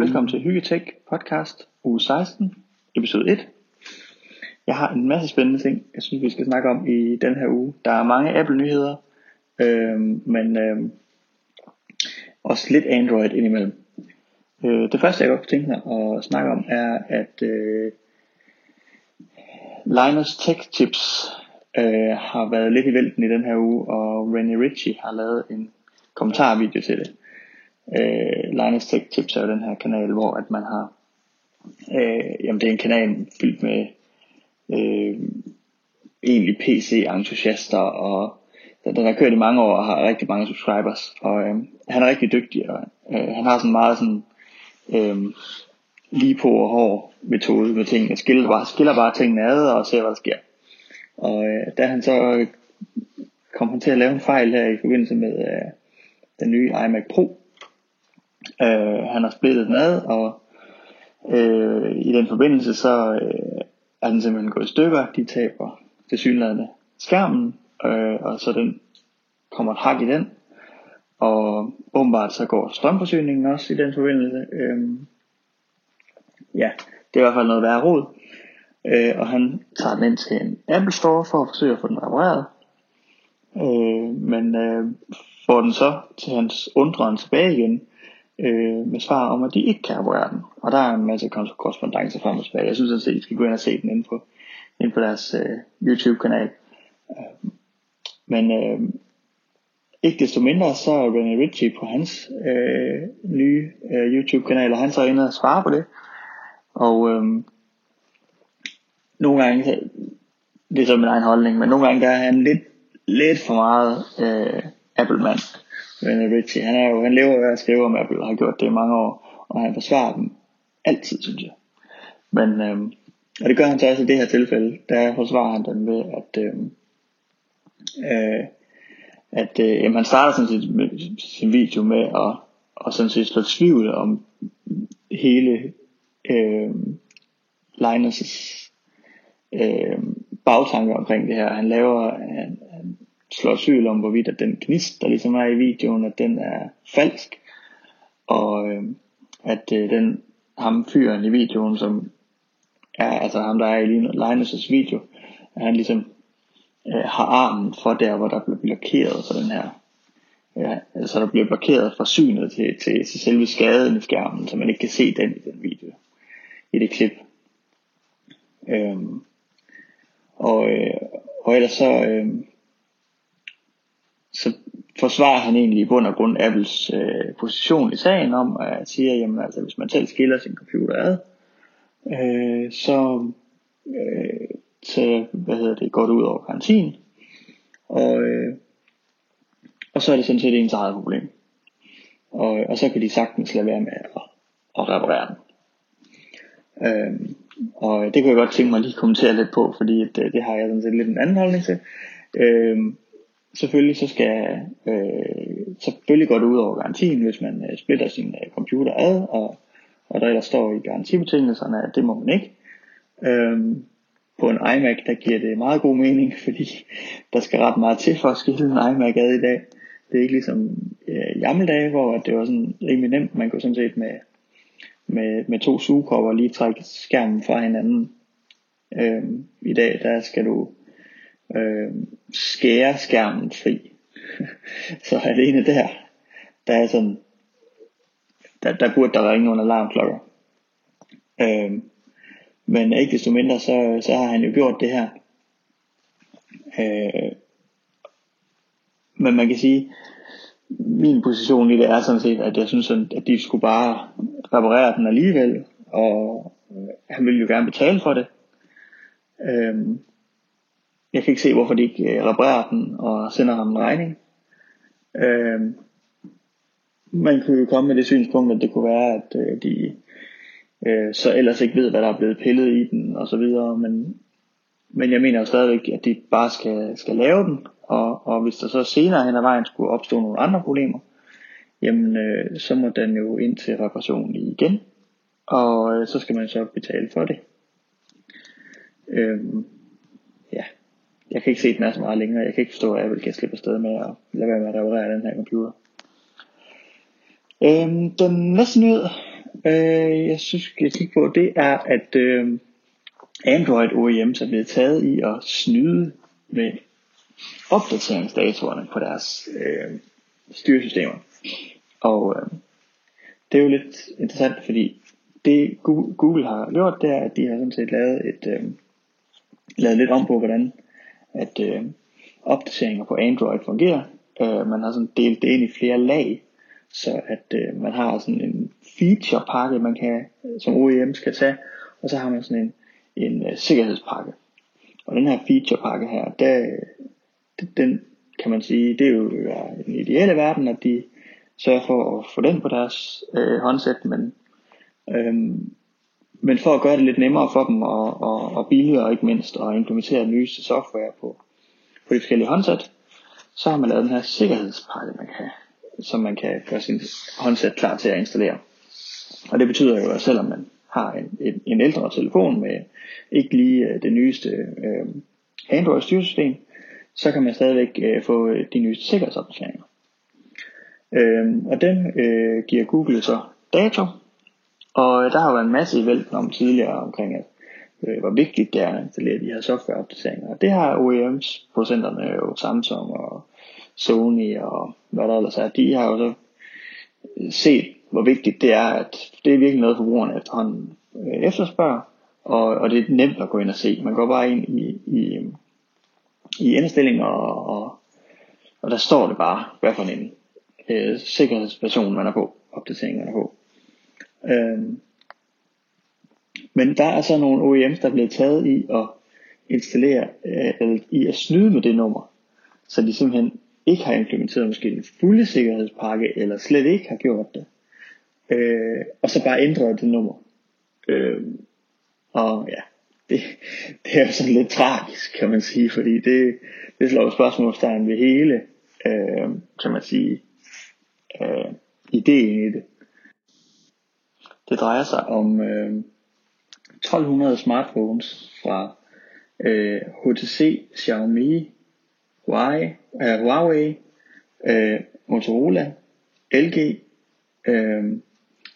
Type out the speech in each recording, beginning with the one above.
Velkommen til Hyggetech podcast uge 16, episode 1. Jeg har en masse spændende ting, jeg synes vi skal snakke om i den her uge. Der er mange Apple-nyheder, øh, men øh, også lidt Android indimellem. Øh, det første jeg godt kunne tænke mig at snakke om er, at øh, Linus Tech Tips øh, har været lidt i vælten i den her uge, og René Ritchie har lavet en kommentarvideo til det. Øh, Linus Tech Tips er jo den her kanal, hvor at man har, øh, jamen det er en kanal fyldt med øh, egentlig PC-entusiaster, og den har kørt i mange år og har rigtig mange subscribers, og øh, han er rigtig dygtig, og øh, han har sådan meget sådan, øh, lige på og hård metode med tingene, skiller bare, skiller bare tingene ad og ser hvad der sker. Og øh, da han så kom han til at lave en fejl her i forbindelse med øh, den nye iMac Pro. Øh, han har splittet den ad, og øh, i den forbindelse så øh, er den simpelthen gået i stykker. De taber til synlædende skærmen, øh, og så den kommer et hak i den. Og åbenbart så går strømforsyningen også i den forbindelse. Øh, ja, det er i hvert fald noget værre råd. Øh, og han tager den ind til en Apple Store for at forsøge at få den repareret. Øh, men øh, får den så til hans undren tilbage igen øh, med svar om, at de ikke kan operere den. Og der er en masse korrespondence frem og tilbage. Jeg synes at I skal gå ind og se den inde på, inde på deres øh, YouTube-kanal. Øh, men øh, ikke desto mindre, så er René Ritchie på hans øh, nye øh, YouTube-kanal, og han så er inde og svare på det. Og øh, nogle gange, det er så min egen holdning, men nogle gange der er han lidt, lidt for meget øh, Apple-mand. René øh, Richie. han, er jo, han lever jo af at skrive om Apple, og har gjort det i mange år, og han forsvarer dem altid, synes jeg. Men, øh, og det gør han så også i det her tilfælde, der forsvarer han dem ved, at, øh, øh, at øh, jamen, han starter sådan set sin video med at, og sådan set slå tvivl om hele øh, Linus' øh, bagtanke omkring det her. Han laver, han slår tvivl om, hvorvidt at den gnist, der ligesom er i videoen, at den er falsk. Og øh, at øh, den ham fyren i videoen, som er altså ham, der er i Linus' video, at han ligesom øh, har armen for der, hvor der bliver blokeret for den her Ja, altså der bliver blokeret fra synet til, til, til selve skaden i skærmen, så man ikke kan se den i den video, i det klip. Øhm, og, øh, og ellers så, øh, forsvarer han egentlig i bund og grund Apples øh, position i sagen om, at sige, jamen altså hvis man selv skiller sin computer ad, øh, så, øh, så hvad hedder det, går det ud over garantien. Og, øh, og så er det sådan set ens eget problem. Og, og så kan de sagtens lade være med at, at reparere den. Øhm, og det kunne jeg godt tænke mig at lige kommentere lidt på, fordi det, øh, det har jeg sådan set lidt en anden holdning til. Øhm, selvfølgelig så skal øh, selvfølgelig går det ud over garantien, hvis man øh, splitter sin øh, computer ad, og, og der ellers står i garantibetingelserne, at det må man ikke. Øhm, på en iMac, der giver det meget god mening, fordi der skal ret meget til for at skille en iMac ad i dag. Det er ikke ligesom øh, i gamle dage, hvor det var sådan rimelig nemt. Man kunne sådan set med, med, med to sugekopper lige trække skærmen fra hinanden. Øhm, I dag, der skal du øh, skære skærmen fri. så alene der, der er sådan, der, der burde der ringe nogle alarmklokker. Øh, men ikke desto mindre, så, så har han jo gjort det her. Øh, men man kan sige, min position i det er sådan set, at jeg synes, at de skulle bare reparere den alligevel, og han ville jo gerne betale for det. Øhm, jeg kan ikke se, hvorfor de ikke øh, reparerer den og sender ham en regning. Øh, man kunne jo komme med det synspunkt, at det kunne være, at øh, de øh, så ellers ikke ved, hvad der er blevet pillet i den og så videre, men, men jeg mener jo stadigvæk, at de bare skal, skal lave den, og, og hvis der så senere hen ad vejen skulle opstå nogle andre problemer, jamen øh, så må den jo ind til reparation igen, og øh, så skal man så betale for det. Øhm, ja, jeg kan ikke se den er så meget længere. Jeg kan ikke forstå, at Apple kan slippe afsted med at lade være med at reparere den her computer. Øhm, den næste nyhed, øh, jeg synes, jeg kigge på, det er, at øh, Android OEM er blevet taget i at snyde med opdateringsdatoerne på deres øh, styresystemer. Og øh, det er jo lidt interessant, fordi det Google har gjort, det er, at de har sådan set lavet, et, øh, lavet lidt om på, hvordan at øh, opdateringer på Android fungerer. Øh, man har sådan delt det ind i flere lag, så at øh, man har sådan en feature pakke, man kan, som OEM skal tage, og så har man sådan en, en uh, sikkerhedspakke. Og den her feature pakke her, der, den kan man sige, det er jo den ideelle verden, at de sørger for at få den på deres øh, håndsæt, men, øhm, men for at gøre det lidt nemmere for dem og, og, og billigere ikke mindst at implementere nyeste software på, på de forskellige håndsæt, så har man lavet den her sikkerhedspakke, man kan, som man kan gøre sin håndsæt klar til at installere. Og det betyder jo, at selvom man har en, en, en ældre telefon med ikke lige øh, det nyeste øh, Android styresystem, så kan man stadigvæk øh, få øh, de nyeste sikkerhedsopdateringer. Øh, og dem øh, giver Google så dato, og øh, der har været en masse i vælten om tidligere omkring, at øh, hvor vigtigt det er at installere de her softwareopdateringer. Og det har OEMs producenterne jo Samsung og Sony og hvad der ellers er, de har jo så øh, set, hvor vigtigt det er, at det er virkelig noget forbrugerne efterhånden øh, efterspørger, og, og det er nemt at gå ind og se. Man går bare ind i, i, i indstillinger, og, og, og der står det bare, hvad for en øh, sikkerhedsperson man er på, opdatering man er på. Øh, men der er så nogle OEMs, der er blevet taget i at installere, øh, eller i at snyde med det nummer. Så de simpelthen ikke har implementeret måske den fulde sikkerhedspakke, eller slet ikke har gjort det. Øh, og så bare ændret det nummer. Øh, og ja, det, det er jo sådan lidt tragisk, kan man sige, fordi det, det slår spørgsmålstegn ved hele, øh, kan man sige, øh, ideen i det. Det drejer sig om øh, 1200 smartphones fra øh, HTC, Xiaomi, Huawei, øh, Huawei øh, Motorola, LG, øh,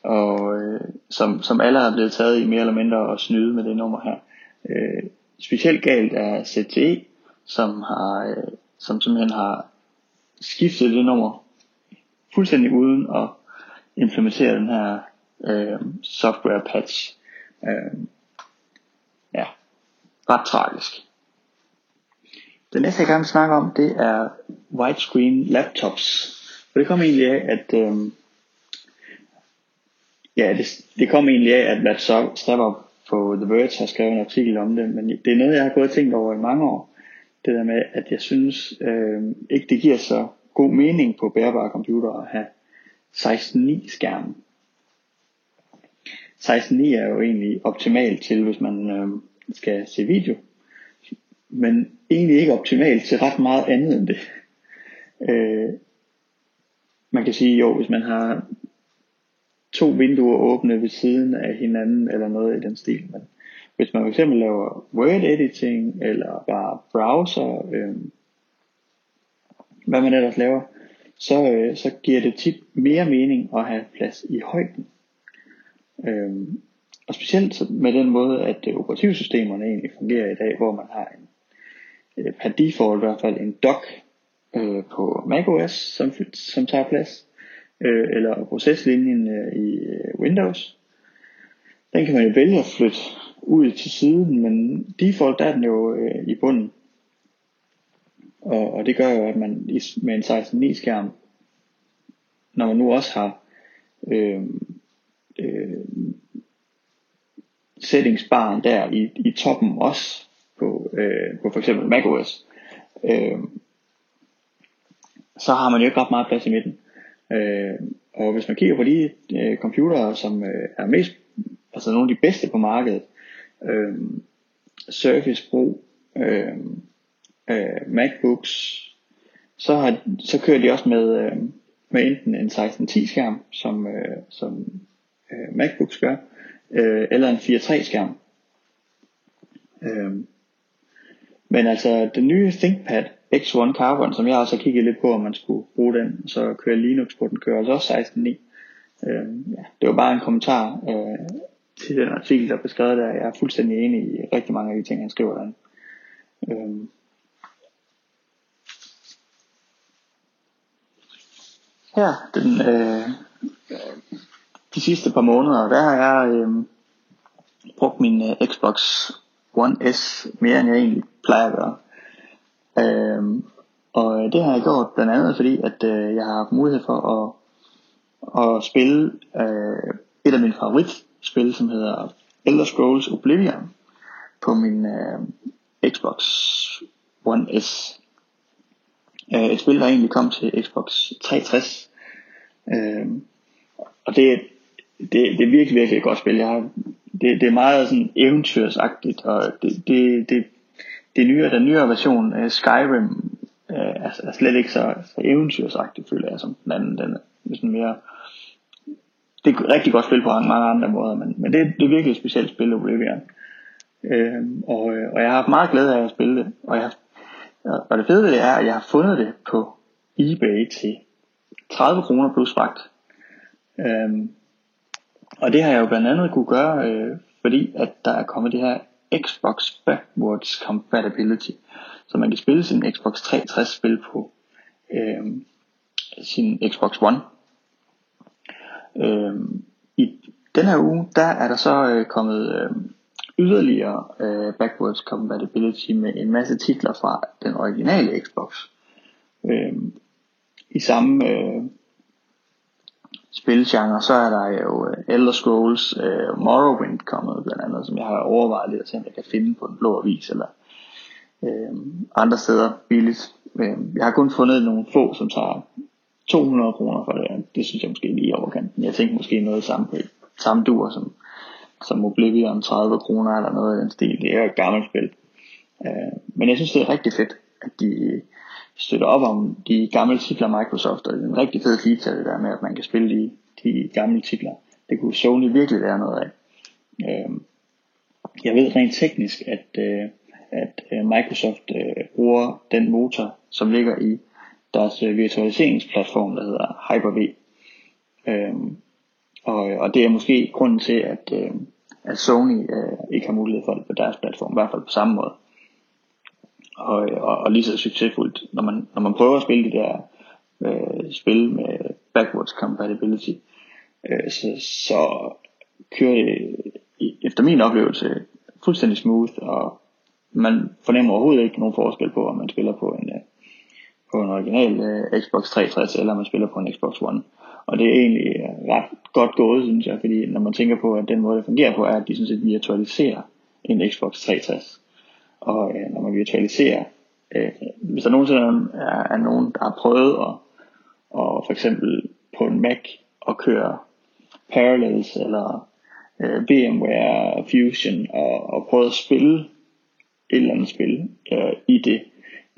og øh, som, som alle har blevet taget i mere eller mindre og snyde med det nummer her. Øh, specielt galt er CTE, som har, øh, som simpelthen har skiftet det nummer fuldstændig uden at implementere den her øh, software patch. Øh, ja, ret tragisk. Det næste jeg gerne vil snakke om, det er widescreen laptops. For det kommer egentlig af, at øh, ja, det, det kom egentlig af, at Matt Stapper på The Verge har skrevet en artikel om det, men det er noget, jeg har gået og tænkt over i mange år. Det der med, at jeg synes øh, ikke, det giver så god mening på bærbare computere at have 16.9 skærmen. 16.9 er jo egentlig optimalt til, hvis man øh, skal se video, men egentlig ikke optimalt til ret meget andet end det. Øh, man kan sige, jo, hvis man har to vinduer åbne ved siden af hinanden, eller noget i den stil. Men hvis man fx laver word editing, eller bare browser, øh, hvad man ellers laver, så, øh, så giver det tit mere mening at have plads i højden. Øh, og specielt med den måde, at øh, operativsystemerne egentlig fungerer i dag, hvor man har en, øh, per default i hvert fald en dock øh, på macOS, som, som tager plads øh, eller proceslinjen øh, i øh, Windows. Den kan man jo vælge at flytte ud til siden, men default der er den jo øh, i bunden. Og, og det gør jo, at man med en 16.9 skærm, når man nu også har øh, øh, settingsbaren der i, i toppen også på, øh, på for eksempel macOS, øh, så har man jo ikke ret meget plads i midten. Øh, og hvis man kigger på de øh, computere, som øh, er mest, altså nogle af de bedste på markedet, øh, Surface Pro, øh, øh, MacBooks, så, har, så kører de også med, øh, med enten en 1610 skærm, som, øh, som øh, MacBooks gør, øh, eller en 4.3 skærm. Øh, men altså den nye ThinkPad X1 Carbon, som jeg også har kigget lidt på, om man skulle bruge den, så kører Linux på den, kører altså også 16.9. Øh, ja, det var bare en kommentar øh, til den artikel, der blev der. Jeg er fuldstændig enig i rigtig mange af de ting, han skriver der. Øh, her, den, øh, de sidste par måneder, der har jeg øh, brugt min øh, Xbox One S mere end jeg egentlig plejer at gøre. Øhm, øh, og det har jeg gjort blandt andet fordi, at øh, jeg har haft mulighed for at, at spille øh, et af mine favoritspil, som hedder Elder Scrolls Oblivion på min øh, Xbox One S. Øh, et spil, der egentlig kom til Xbox 360. Øh, og det, det, det er virkelig, virkelig et godt spil. Jeg har, det, det er meget sådan eventyrsagtigt, og det, det, det, det nye, den nyere version af Skyrim øh, er, er slet ikke så, så eventyrsagtigt, føler jeg, som den anden. Den er sådan mere, det er et rigtig godt spil på mange andre måder, men, men det, det er virkelig et specielt spil, Oblivion. Øhm, øh, og, og jeg har haft meget glæde af at spille det, og, jeg, og det fede ved det er, at jeg har fundet det på eBay til 30 kroner plus fragt. Øhm, og det har jeg jo blandt andet kunne gøre, øh, fordi at der er kommet det her Xbox Backwards Compatibility, så man kan spille sin Xbox 360 spil på øh, sin Xbox One. Øh, I den her uge, der er der så øh, kommet øh, yderligere øh, Backwards Compatibility med en masse titler fra den originale Xbox. Øh, I samme øh, spilgenre, så er der jo øh, Elder Scrolls uh, Morrowind kommet blandt andet, som jeg har overvejet lidt at se, om jeg kan finde på den blå avis, eller uh, andre steder billigt. Uh, jeg har kun fundet nogle få, som tager 200 kroner for det, det synes jeg måske lige i overkanten. Jeg tænkte måske noget samme, samme dur som, som Oblivion 30 kroner eller noget af den stil. Det er jo et gammelt spil. Uh, men jeg synes det er rigtig fedt, at de støtter op om de gamle titler Microsoft, og det er en rigtig fed feature det der med, at man kan spille de, de gamle titler. Det kunne Sony virkelig lære noget af. Øhm, jeg ved rent teknisk, at, øh, at øh, Microsoft øh, bruger den motor, som ligger i deres øh, virtualiseringsplatform, der hedder Hyper-V. Øhm, og, og det er måske grunden til, at, øh, at Sony øh, ikke har mulighed for det på deres platform, i hvert fald på samme måde og, og, og lige så succesfuldt, når man, når man prøver at spille de der øh, spil med backwards compatibility, øh, så, så kører det efter min oplevelse fuldstændig smooth, og man fornemmer overhovedet ikke nogen forskel på, om man spiller på en, øh, på en original øh, Xbox 360, eller om man spiller på en Xbox One. Og det er egentlig øh, ret godt gået, synes jeg, fordi når man tænker på, at den måde, det fungerer på, er, at de sådan set virtualiserer en Xbox 360. Og øh, når man virtualiserer, øh, hvis der nogensinde er, er nogen, der har prøvet at, og for eksempel på en Mac at køre Parallels eller øh, VMware Fusion og, og prøvet at spille et eller andet spil øh, i det,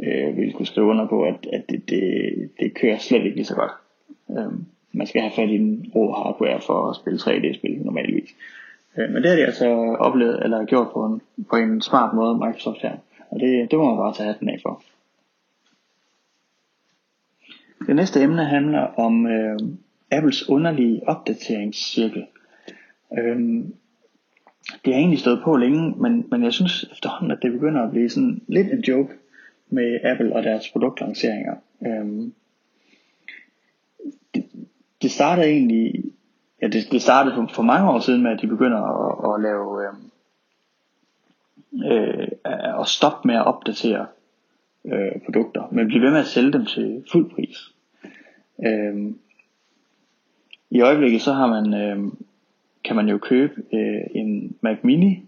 øh, vil kunne skrive under på, at, at det, det, det kører slet ikke lige så godt. Øh, man skal have fat i en rå hardware for at spille 3D-spil normalvis. Øh, men det har de altså oplevet, eller gjort på en, på en smart måde, Microsoft her. Og det, det må man bare tage hatten af for. Det næste emne handler om øh, Apples underlige opdateringscirkel. Øh, det har egentlig stået på længe, men, men jeg synes efterhånden, at det begynder at blive sådan lidt en joke med Apple og deres produktlanceringer. Øhm, det, det startede egentlig ja, det, det startede for, for mange år siden med, at de begynder at, at lave, øh, øh, at stoppe med at opdatere øh, produkter, men blive ved med at sælge dem til fuld pris. Øh, I øjeblikket så har man, øh, kan man jo købe øh, en Mac Mini,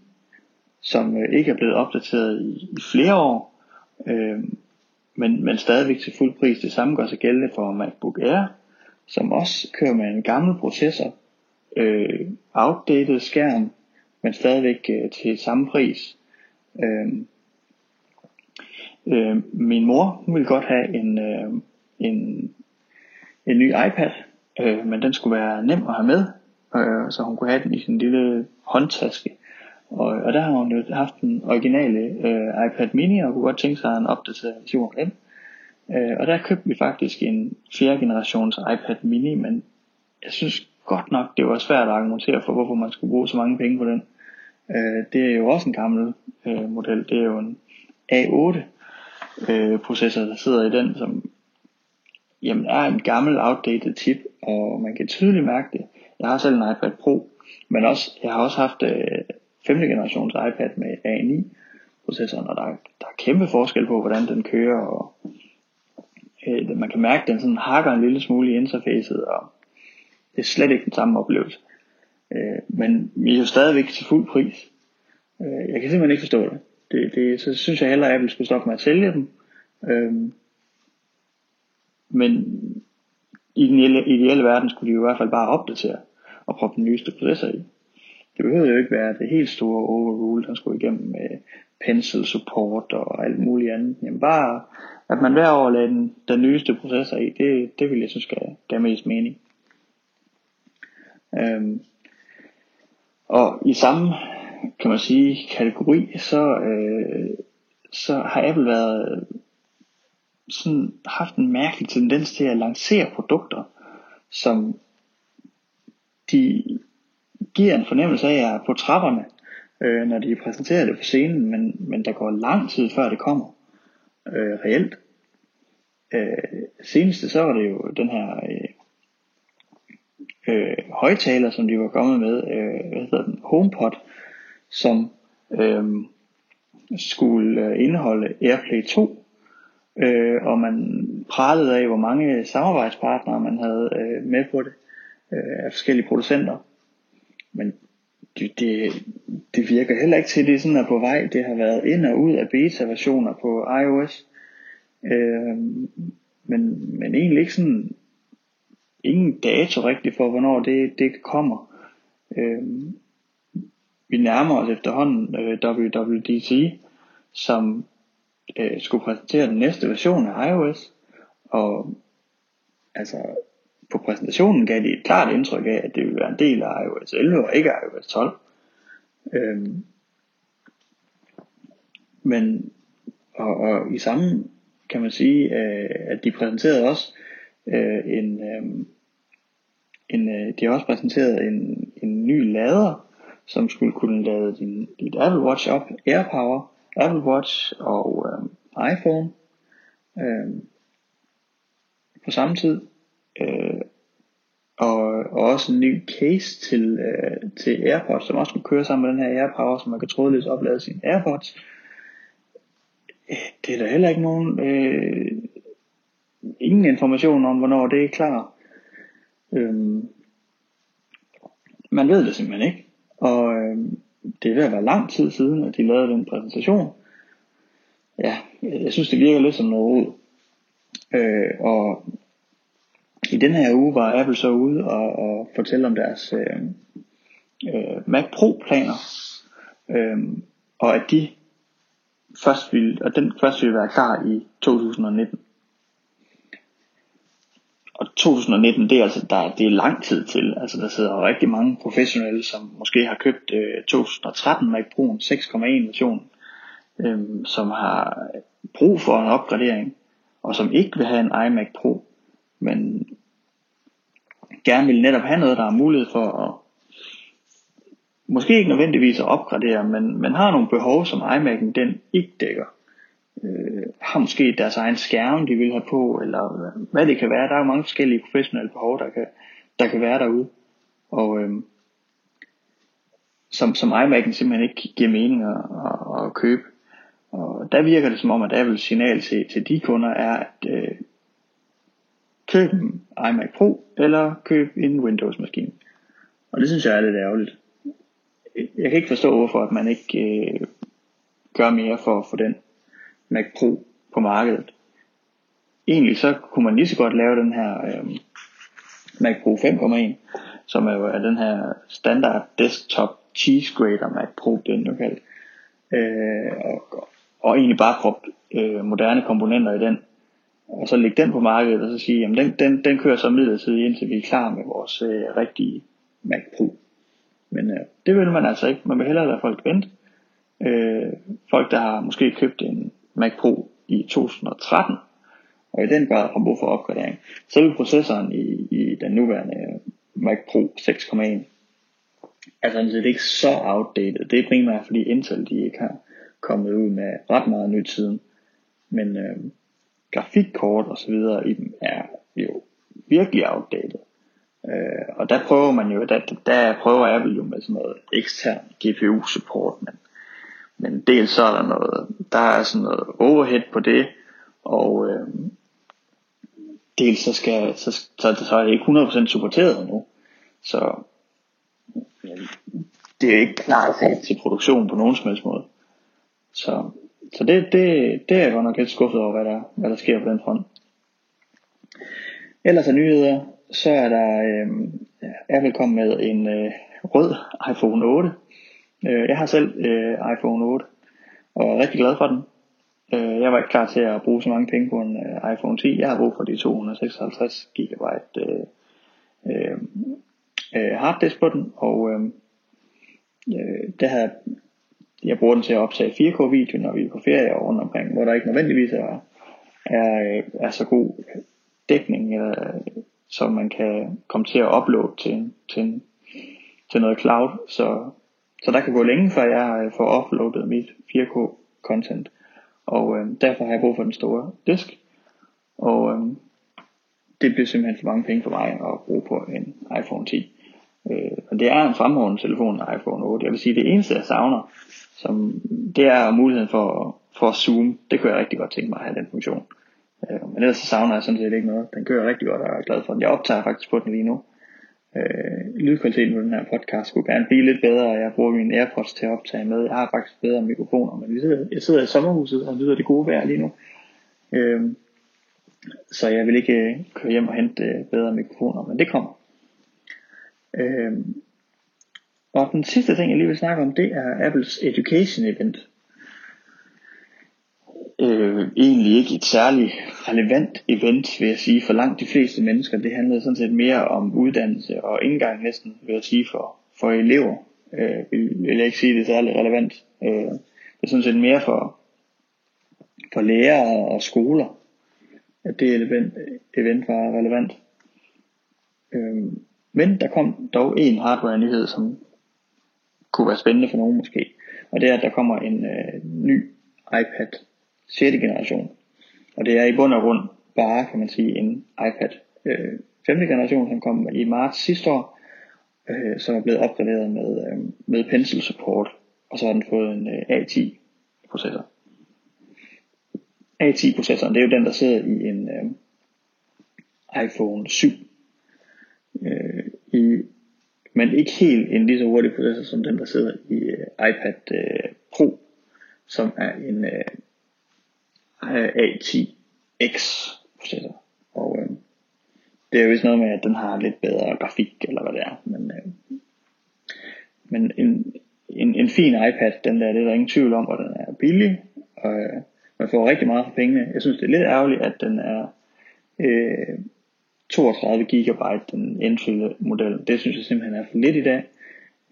som øh, ikke er blevet opdateret i, i flere år, øh, men, men stadigvæk til fuld pris. Det samme gør sig gældende for MacBook Air, som også kører med en gammel processor, øh, outdated skærm, men stadigvæk øh, til samme pris. Øh, øh, min mor hun ville godt have en, øh, en, en ny iPad, øh, men den skulle være nem at have med, øh, så hun kunne have den i sin lille håndtaske. Og, og der har hun jo haft den originale øh, iPad mini, og kunne godt tænke sig en opdateret version af den. Øh, og der købte vi faktisk en fjerde generations iPad mini, men jeg synes godt nok, det var svært at argumentere for, hvorfor man skulle bruge så mange penge på den. Øh, det er jo også en gammel øh, model. Det er jo en A8 øh, processor, der sidder i den, som jamen, er en gammel outdated chip, og man kan tydeligt mærke det. Jeg har selv en iPad Pro, men også, jeg har også haft øh, 5. generations iPad med A9 processoren, og der, der er kæmpe forskel på, hvordan den kører, og øh, man kan mærke, at den sådan hakker en lille smule i interfacet, og det er slet ikke den samme oplevelse. Øh, men vi er jo stadigvæk til fuld pris. Øh, jeg kan simpelthen ikke forstå det. det, det så synes jeg hellere, at Apple skulle stoppe med at sælge dem. Øh, men i den ideelle verden skulle de i hvert fald bare opdatere og proppe den nyeste processor i. Det behøvede jo ikke være det helt store overrule, der skulle igennem med pencil support og alt muligt andet. Jamen bare, at man hver år lagde den, den nyeste processor i, det, det ville jeg synes gav, gav mest mening. Øhm, og i samme, kan man sige, kategori, så, øh, så har Apple været øh, sådan haft en mærkelig tendens til at lancere produkter, som de giver en fornemmelse af at er på trapperne, øh, når de præsenterer det på scenen, men, men der går lang tid før det kommer øh, reelt. Øh, seneste så var det jo den her øh, øh, højtaler, som de var kommet med, øh, hvad hedder den, HomePod, som øh, skulle øh, indeholde AirPlay 2, øh, og man pralede af, hvor mange samarbejdspartnere man havde øh, med på det, øh, af forskellige producenter. Men det, det, det virker heller ikke til, at det sådan er på vej. Det har været ind og ud af beta-versioner på iOS. Øh, men, men egentlig ikke sådan ingen dato rigtig for, hvornår det, det kommer. Øh, vi nærmer os efterhånden øh, WWDC, som øh, skulle præsentere den næste version af iOS. Og altså på præsentationen gav de et klart indtryk af, at det ville være en del af iOS 11 og ikke iOS 12. Øhm, men og, og i samme kan man sige, øh, at de præsenterede også øh, en, øh, en øh, de har også præsenteret en, en ny lader, som skulle kunne lade din, dit Apple Watch op, AirPower, Apple Watch og øh, iPhone øh, på samme tid. Øh, og, og også en ny case til, øh, til AirPods, som også kunne køre sammen med den her AirPower, så man kan trådløst oplade sine AirPods. Øh, det er der heller ikke nogen, øh, ingen information om, hvornår det er klar. Øhm, man ved det simpelthen ikke. Og øhm, det er ved at være lang tid siden, at de lavede den præsentation. Ja, jeg synes det virker lidt som noget rod. Øh, og i den her uge var Apple så ude og, og fortælle om deres øh, øh, Mac Pro planer. Øh, og at de først ville, og den først ville være klar i 2019. Og 2019, det er altså der, det er lang tid til. Altså der sidder rigtig mange professionelle, som måske har købt øh, 2013 Mac Pro'en 6,1 version, øh, som har brug for en opgradering, og som ikke vil have en iMac Pro, men gerne vil netop have noget, der har mulighed for at måske ikke nødvendigvis at opgradere, men, men har nogle behov, som iMac'en den ikke dækker. Øh, har måske deres egen skærm, de vil have på, eller hvad det kan være. Der er jo mange forskellige professionelle behov, der kan, der kan være derude. Og øh, som, som iMac'en simpelthen ikke giver mening at, at, at købe. Og der virker det som om, at Apples signal til, til de kunder er, at øh, køb en iMac Pro, eller køb en Windows maskine. Og det synes jeg er lidt ærgerligt. Jeg kan ikke forstå, hvorfor at man ikke øh, gør mere for at få den Mac Pro på markedet. Egentlig så kunne man lige så godt lave den her øh, Mac Pro 5.1, som er jo er den her standard desktop cheese grater Mac Pro, den nu kaldt. Øh, og, og egentlig bare proppe øh, moderne komponenter i den, og så lægge den på markedet, og så sige, jamen den, den, den kører så midlertidigt, indtil vi er klar med vores øh, rigtige Mac Pro. Men øh, det vil man altså ikke. Man vil hellere lade folk vente. Øh, folk, der har måske købt en Mac Pro i 2013, og i den grad har brug for opgradering, Selve processoren i, i den nuværende Mac Pro 6.1 er sådan set ikke så outdated. Det er primært fordi Intel de ikke har kommet ud med ret meget nyt siden. Men øh, grafikkort og så videre i dem er jo virkelig outdated. Øh, og der prøver man jo, der, der prøver Apple jo med sådan noget ekstern GPU support, men, men dels så er der noget, der er sådan noget overhead på det, og øh, dels så skal, så, så, så er det ikke 100% supporteret endnu. Så det er ikke klart til produktion på nogen som helst måde. Så, så det, det, det er jeg godt nok lidt skuffet over, hvad der, hvad der sker på den front. Ellers er nyheder, så er der øh, Apple kommet med en øh, rød iPhone 8. Øh, jeg har selv øh, iPhone 8 og er rigtig glad for den. Øh, jeg var ikke klar til at bruge så mange penge på en øh, iPhone 10. Jeg har brug for de 256 GB øh, øh, øh, harddisk på den, og øh, øh det havde, jeg bruger den til at optage 4K video, når vi er på ferie og rundt omkring, hvor der ikke nødvendigvis er, er, øh, er så god dækning, eller, så man kan komme til at uploade til, til, til noget cloud. Så, så der kan gå længe, før jeg øh, får uploadet mit 4K content. Og øh, derfor har jeg brug for den store disk. Og øh, det bliver simpelthen for mange penge for mig at bruge på en iPhone 10. Øh, og det er en fremragende telefon, en iPhone 8. Jeg vil sige, det eneste jeg savner, som, det er muligheden for, for at zoome. Det kunne jeg rigtig godt tænke mig at have den funktion. Øh, men ellers så savner jeg sådan set ikke noget. Den kører rigtig godt, og jeg er glad for den. Jeg optager faktisk på den lige nu. Øh, lydkvaliteten på den her podcast skulle gerne blive lidt bedre, og jeg bruger mine AirPods til at optage med. Jeg har faktisk bedre mikrofoner, men vi sidder, jeg sidder i sommerhuset og nyder det gode vejr lige nu. Øh, så jeg vil ikke øh, køre hjem og hente øh, bedre mikrofoner, men det kommer. Øh, og den sidste ting, jeg lige vil snakke om, det er Apples Education Event øh, egentlig ikke et særligt relevant event, vil jeg sige, for langt de fleste mennesker. Det handlede sådan set mere om uddannelse og indgang næsten, vil jeg sige, for, for elever. Øh, vil, vil jeg ikke sige, det er særligt relevant. Øh, det er sådan set mere for, for lærere og skoler, at det event, event var relevant. Øh, men der kom dog en hardware-nyhed, som kunne være spændende for nogen måske. Og det er, at der kommer en øh, ny iPad 6. generation. Og det er i bund og grund bare, kan man sige, en iPad øh, 5. generation, som kom i marts sidste år, øh, som er blevet opgraderet med, øh, med pencil support, og så har den fået en øh, A10 processor. A10 processoren, det er jo den, der sidder i en øh, iPhone 7. Øh, i, men ikke helt en lige så hurtig processor som den, der sidder i øh, iPad øh, Pro, som er en øh, Øh, A10X processor. Og øh, det er jo vist noget med, at den har lidt bedre grafik, eller hvad det er. Men, øh, men en, en, en fin iPad, den der, det er der ingen tvivl om, og den er billig. Og øh, man får rigtig meget for pengene. Jeg synes, det er lidt ærgerligt, at den er øh, 32 GB, den entry model. Det synes jeg simpelthen er for lidt i dag.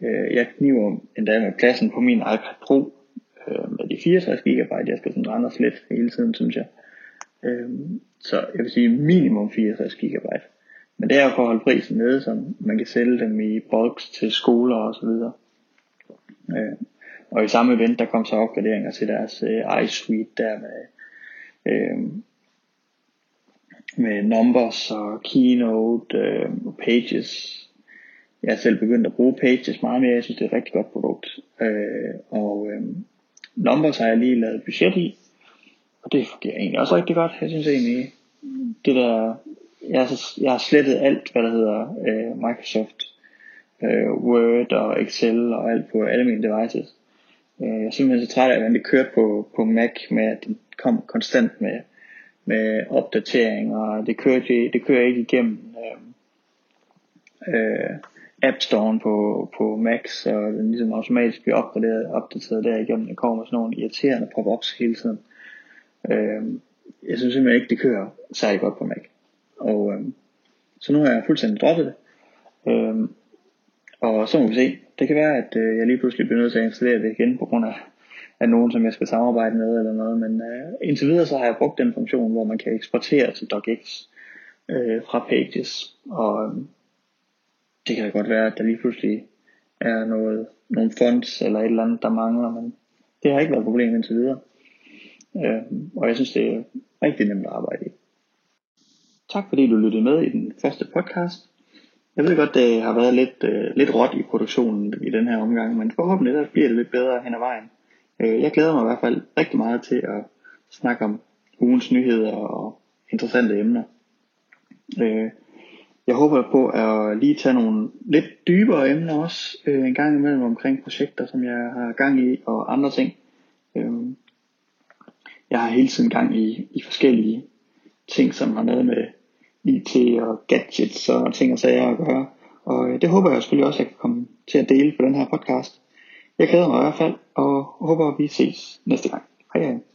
Øh, jeg kniver endda med pladsen på min iPad Pro øh, med de 64 GB, jeg skal sådan rende lidt hele tiden, synes jeg. Øh, så jeg vil sige minimum 64 GB. Men det er jo for at holde prisen nede, så man kan sælge dem i box til skoler og så videre. Øh, og i samme event, der kom så opgraderinger til deres øh, iSuite der med, øh, med Numbers og Keynote øh, og Pages. Jeg har selv begyndt at bruge Pages meget mere. Jeg synes, det er et rigtig godt produkt. Øh, og øh, Numbers har jeg lige lavet budget i, og det fungerer egentlig også rigtig godt. Jeg synes egentlig, det der, jeg har, jeg har slettet alt, hvad der hedder øh, Microsoft øh, Word og Excel og alt på alle mine devices. Øh, jeg er simpelthen så træt af, at det kørte på, på Mac med, at det kom konstant med, med opdateringer, og det kører, det, det kører ikke igennem øh, øh, App Store på, på Mac, så den ligesom automatisk bliver opgraderet, opdateret der igennem. Det kommer med sådan nogle irriterende pop-ups hele tiden. Øh, jeg synes simpelthen ikke, det kører særlig godt på Mac. Og øh, så nu har jeg fuldstændig droppet det. Øh, og så må vi se. Det kan være, at øh, jeg lige pludselig bliver nødt til at installere det igen på grund af, af nogen, som jeg skal samarbejde med eller noget. Men øh, indtil videre så har jeg brugt den funktion, hvor man kan eksportere til DocX øh, fra Pages. Og, øh, det kan da godt være, at der lige pludselig er noget, nogle fonds eller et eller andet, der mangler, men det har ikke været et problem indtil videre. Øh, og jeg synes, det er rigtig nemt at arbejde i. Tak fordi du lyttede med i den første podcast. Jeg ved godt, det har været lidt, øh, lidt råt i produktionen i den her omgang, men forhåbentlig der bliver det lidt bedre hen ad vejen. Øh, jeg glæder mig i hvert fald rigtig meget til at snakke om ugens nyheder og interessante emner. Øh, jeg håber på at lige tage nogle lidt dybere emner også øh, en gang imellem omkring projekter, som jeg har gang i og andre ting. Øh, jeg har hele tiden gang i, i forskellige ting, som har noget med IT og gadgets og ting og sager at gøre. Og øh, det håber jeg selvfølgelig også, at jeg kan komme til at dele på den her podcast. Jeg glæder mig i hvert fald, og håber, at vi ses næste gang. Hej hej.